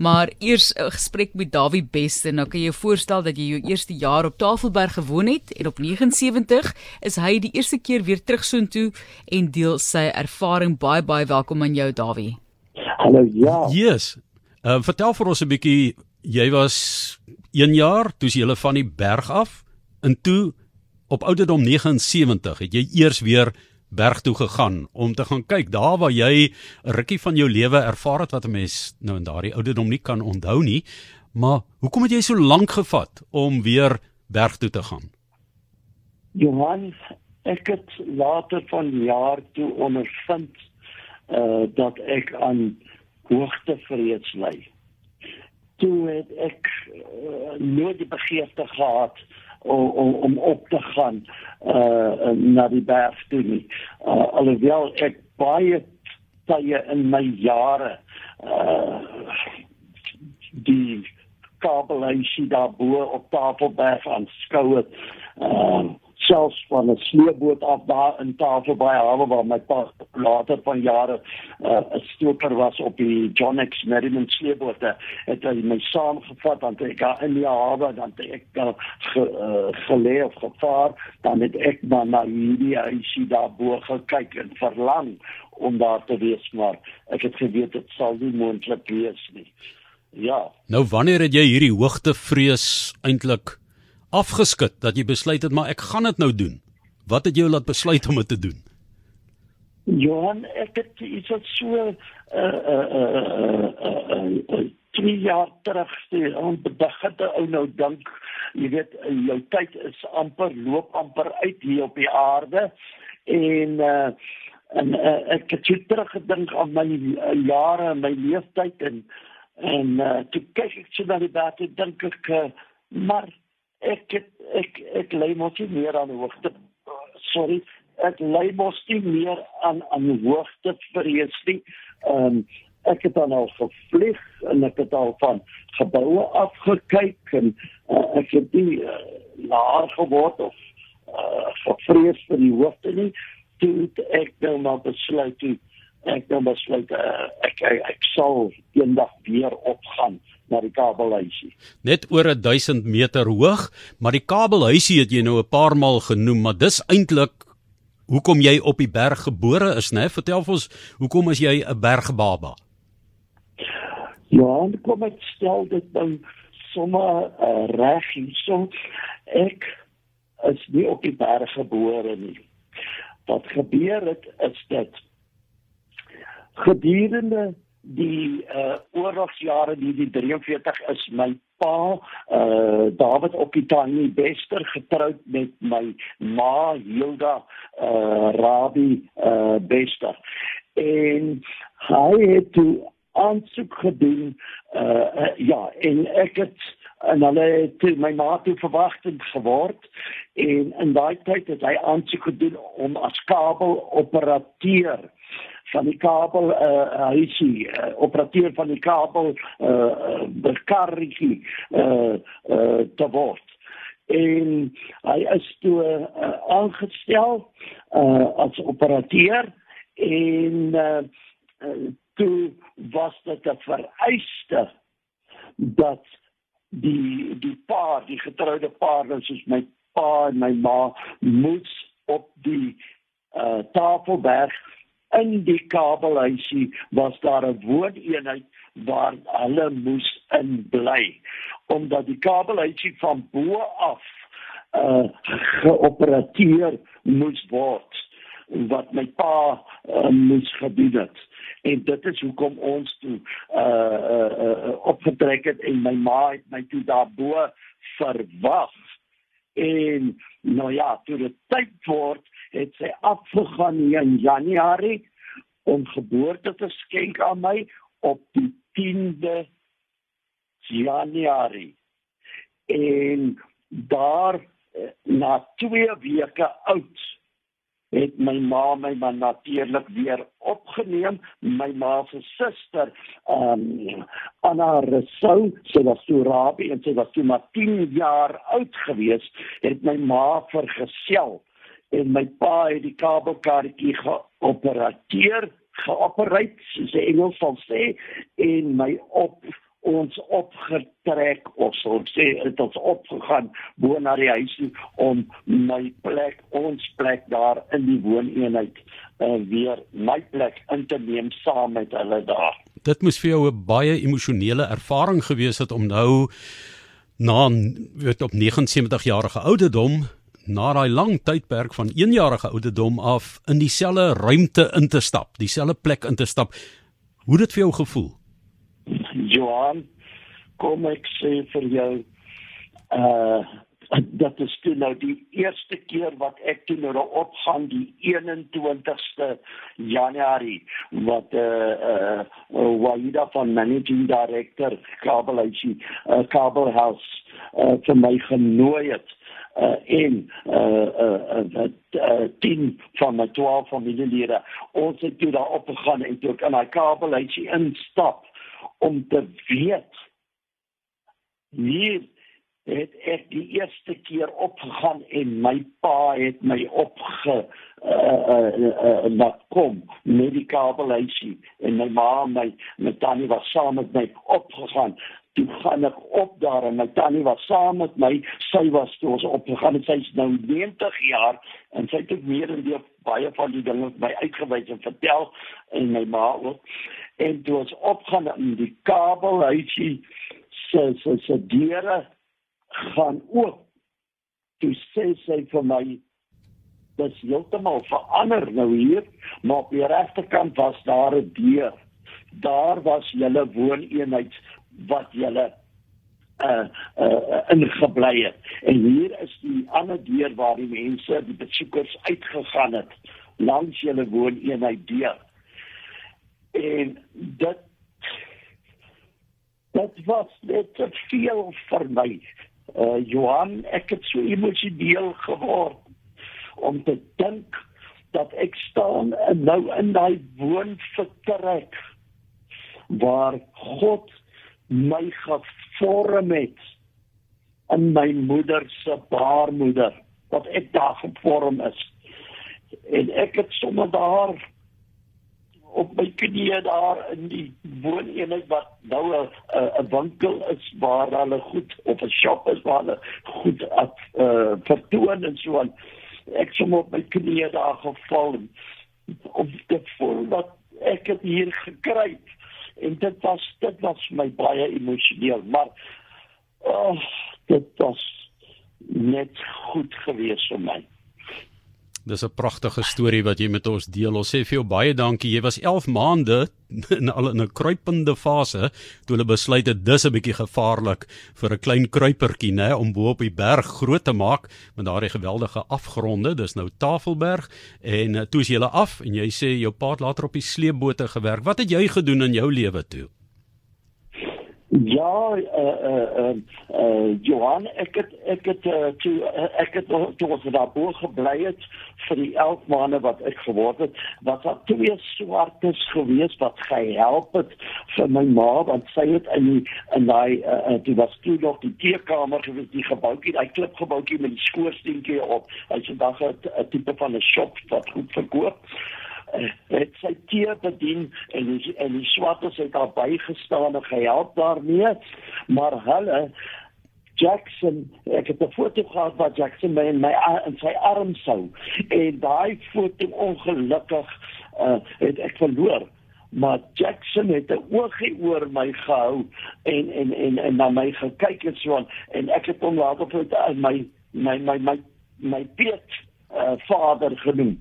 Maar eers 'n gesprek met Dawie Beste. Nou kan jy jou voorstel dat jy jou eerste jaar op Tafelberg gewoon het en op 79 is hy die eerste keer weer terug soontoe en deel sy ervaring. Baie baie welkom aan jou Dawie. Hallo ja. Yes. Uh, vertel vir ons 'n bietjie jy was 1 jaar toe jy hulle van die berg af en toe op ouderdom 79 het jy eers weer berg toe gegaan om te gaan kyk daar waar jy 'n rukkie van jou lewe ervaar het wat 'n mens nou in daardie ouderdom nie kan onthou nie. Maar hoekom het jy so lank gevat om weer berg toe te gaan? Johan, ek het later van jaar toe ondervind uh dat ek aan hoogtevrees ly. Toe het ek uh, nooit die begeerte gehad om om, op te gaan uh na die berg toe nie. Uh, alhoewel ek baie tye in my jare uh die kabelhuisie daar bo op Tafelberg aanskou het. Uh selfs van 'n sleepboot af daar in Tafelbaai hawe waar my pa later van jare uh, 'n uh, stoker was op die John X Merriman sleepboot het hy my saamgevat want ek daar in die hawe dan ek daar ge, uh, gelê of gevaar dan het ek maar na hierdie huisie daar bo gekyk en verlang om daar te wees maar ek het geweet dit sal nie moontlik wees nie. Ja. Nou wanneer het jy hierdie hoogtevrees eintlik afgeskit dat jy besluit het maar ek gaan dit nou doen. Wat het jou laat besluit om dit te doen? Johan, ek het iets wat so uh uh uh uh twee jaar terug sê, om begin te ou nou dink, jy weet jou tyd is amper loop amper uit hier op die aarde en uh en uh, ek het terug gedink aan my uh, jare, my leeftyd en en uh, toe kyk ek so na die data dink ek uh, maar ek het, ek ek lê mos nie meer aan hoogte sorry ek lê mos nie meer aan aan hoogte vrees nie. Um, ek het dan al gevlieg en ek het al van geboue afgekyk en uh, ek het nie uh, laer geword of uh, vrees vir die hoogte nie. Toe ek nou maar besluit toe ek nou besluit uh, ek, ek ek sal eendag weer opgaan na die kabelhuisie. Net oor 1000 meter hoog, maar die kabelhuisie het jy nou 'n paar maal genoem, maar dis eintlik hoekom jy op die berg gebore is, né? Vertel ons, hoekom is jy 'n bergbaba? Ja, kom ek stel dit dan sommer uh, reg hierso. Ek is nie op die berg gebore nie. Wat gebeur het is dit gedurende die uh oorlogsjare die die 43 is my pa uh David Okitani Bester getroud met my ma Hilda uh Rabbi uh Bester en hy het toe aansoek gedoen uh, uh ja en ek het en hulle het my ma toe verwagtend geword en in daai tyd het hy aansoek gedoen om as kabeloperateur van die kabel eh uh, hy is die uh, operateur van die kabel eh uh, bekarretjie eh uh, eh uh, te word. En hy is toe uh, aangestel uh, as operateur en uh, toe was dit 'n vereiste dat die die paar die getroude paar soos my pa en my ma moes op die eh uh, Tafelberg in die kabelhuisie was daar 'n wooneenheid waar hulle moes in bly omdat die kabelhuisie van bo af uh geopereer moes word wat my pa uh, moes gedoen het en dit is hoekom ons toe uh uh, uh opgetrek het en my ma het my toe daarbo verwag en nou ja toe dit tyd word het sy afgegaan in Januarie om geboorte te skenk aan my op die 10de Januarie. En daar eh, na 2 weke oud het my ma my man natuurlik weer opgeneem. My ma se suster um, Anna Resou sy was toe rabie en sy was toe maar 10 jaar oud gewees het my ma vergesel en my pa het die kabelkaartjie geoperateer geopereer soos die Engels sal sê en my op ons opgetrek of so sê het ons opgegaan bo na die huis om my plek ons plek daar in die wooneenheid uh, weer my plek in te neem saam met hulle daar. Dit moes vir jou 'n baie emosionele ervaring gewees het om nou na weet op 79 jarige ouderdom na daai lang tydperk van 1 jarige ouderdom af in dieselfde ruimte in te stap, dieselfde plek in te stap. Hoe het dit vir jou gevoel? Johan, kom ek sê vir jou uh dat dit toe nou die eerste keer wat ek toe nou opgaan die 21ste Januarie wat eh uh, uh, Waida van managing director Kabelhuisie uh, Kabelhouse uh, vir my genooi het. Uh, en uh, uh, uh, uh, 10 van my 12 familielede ons het toe daar opgegaan en toe ek in daai kabelhuisie instap om te weet. Hier het ek die eerste keer opgegaan en my pa het my opge uh uh uh kom met die kabelhuisie en my ma en my my tannie was saam met my opgegaan. Toe gaan ek op daar en my tannie was saam met my. Sy was toe ons opgegaan het. Sy's nou 90 jaar en sy het meer en meer baie van die dinge my uitgewys en vertel en my ma ook en toe ons opgaan in die kabelhuisie se se se deure gaan oop. Toe sê sy vir my dis heeltemal verander nou hier, maar op die regterkant was daar 'n deur. Daar was julle wooneenheid wat julle uh uh ingebly het. En hier is die ander deur waar die mense, die besoekers uitgegaan het langs julle wooneenheid deur. En dit dit was net te veel vir my. Uh, Johan, ek het so emosioneel geword om te dink dat ek staan en nou in daai woonvertrek waar God my gevorm het in my moeder se baarmoeder wat ek daar gevorm is. En ek het sommer daar op my knieë daar in die wooneenheid wat nou 'n 'n winkel is waar hulle goed of 'n shop is waar hulle goed at uh, vertoon en so aan. Ek het op my knieë daar geval om te voel dat ek het hier gekry en dit was dit was my baie emosioneel maar oh, dit was net goed gewees vir my. Dis 'n pragtige storie wat jy met ons deel. Ons sê vir jou baie dankie. Jy was 11 maande in al in 'n kruipende fase toe hulle besluit het dis 'n bietjie gevaarlik vir 'n klein kruipertjie, né, om bo op die berg groot te maak met daardie geweldige afgronde. Dis nou Tafelberg en eh, toe is jy af en jy sê jou pa het later op die sleepbote gewerk. Wat het jy gedoen in jou lewe toe? Ja, eh uh, eh uh, eh uh, Johan, ek het ek het uh, uh, ek het toe was daar bo gebly het vir die 11 maande wat ek geword het, wat daar twee swartes gewees wat gehelp het vir my ma want sy het in die in daai uh, uh, toe was toe nog die teekamer gewees, die gebouetjie, daai klipgebouetjie met die skoorsteentjie op. Hy's vandag 'n tipe van 'n shop wat goed verkoop het sy tee bedien en die, en die swartes het daar bygestaan en gehelp daarmee maar hulle Jackson ek het 'n foto gehad van Jackson my in my in sy arm sou en daai foto ongelukkig uh, het ek verloor maar Jackson het 'n oogie oor my gehou en en en en na my gekyk en so aan en ek het hom later vir my my my my my Piet uh, vader genoem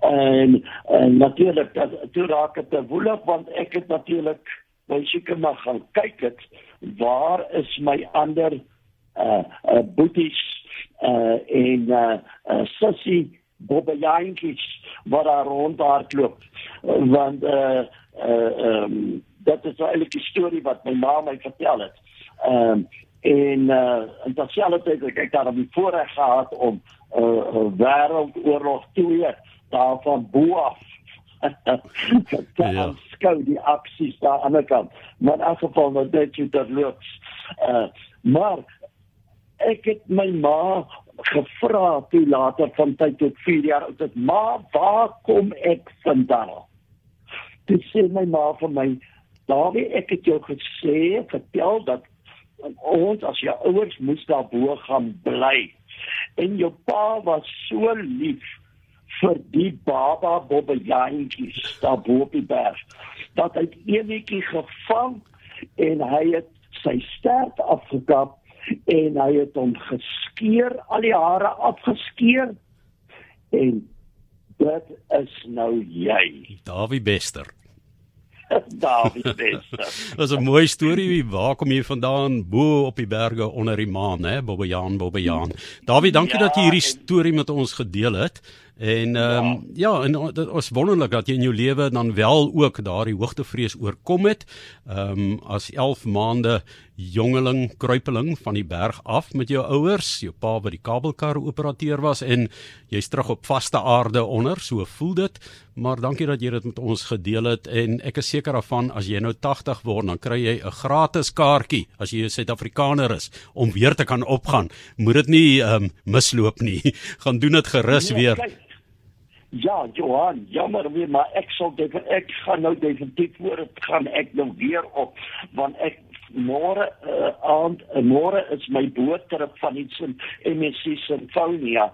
en en natuurlik toe raak dit te woelig want ek het natuurlik baie seker maar gaan kyk het waar is my ander uh, uh boeties uh en uh, uh sussie bobbejaantjies wat daar rondhardloop want uh uh um, dat is eintlik 'n storie wat my ma my vertel het. Ehm um, en uh en terselfdertyd ek het daar op die voorreg gehad om uh wêreldoorlog 2 daarvan bo af ja. skou die aksies daar aan die kant maar in geval wat dit jy dat loops uh, maar ek het my ma gevra toe later van tyd tot 4 jaar oud het ma waar kom ek vandaan dit sê my ma vir my Dawie, ek het jou gesê, vertel dat ons as jou ouers moes daar bo gaan bly. En jou pa was so lief vir die baba bobbejantjies daar bo op die berg dat hy eenetjie gevang en hy het sy stert afgekap en hy het hom geskeer al die hare afgeskeer en dit is nou jy. Dawie Bester. Dawie Bester. Dis 'n mooi storie waar kom jy vandaan? Bo op die berge onder die maan hè? Bobbejaan Bobbejaan. Dawie dankie ja, dat jy hierdie storie met ons gedeel het En ehm um, ja. ja, en dit is wonderlik dat jy in jou lewe dan wel ook daardie hoogtevrees oorkom het. Ehm um, as 11 maande jongeling kruipeling van die berg af met jou ouers, jou pa wat die kabelkar operateur was en jy's terug op vaste aarde onder, so voel dit. Maar dankie dat jy dit met ons gedeel het en ek is seker daarvan as jy nou 80 word, dan kry jy 'n gratis kaartjie as jy 'n Suid-Afrikaner is om weer te kan opgaan. Moet dit nie ehm um, misloop nie. Gaan doen dit gerus nee, weer. Kijk. Ja, Johan, jammer weer, maar ek sal dit ek gaan nou definitief voor dit gaan ek nou weer op want ek môre uh, aand uh, môre is my boot terug van iets in MSC Sinfonia.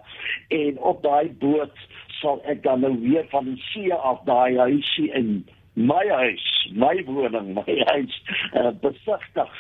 En op daai boot sal ek dan nou weer van die see af daai huisie in my huis, my woning, my huis uh, besigtig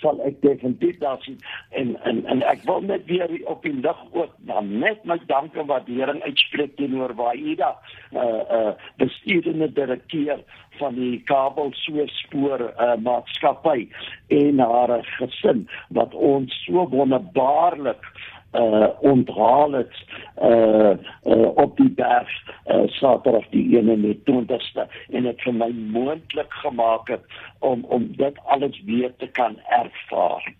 sal ek definitief daar sien. En en en ek wil net weer op die lig ook dan net my dank en waardering uitspreek teenoor Waida uh uh bestuurende direkteur van die kabel soespoor uh maatskappy en haar gesin wat ons so wonderbaarlik uh onthaal het uh, uh op die berg uh Saterdag die 21ste en dit vir my moontlik gemaak het om om dit alles weer te kan ervaar.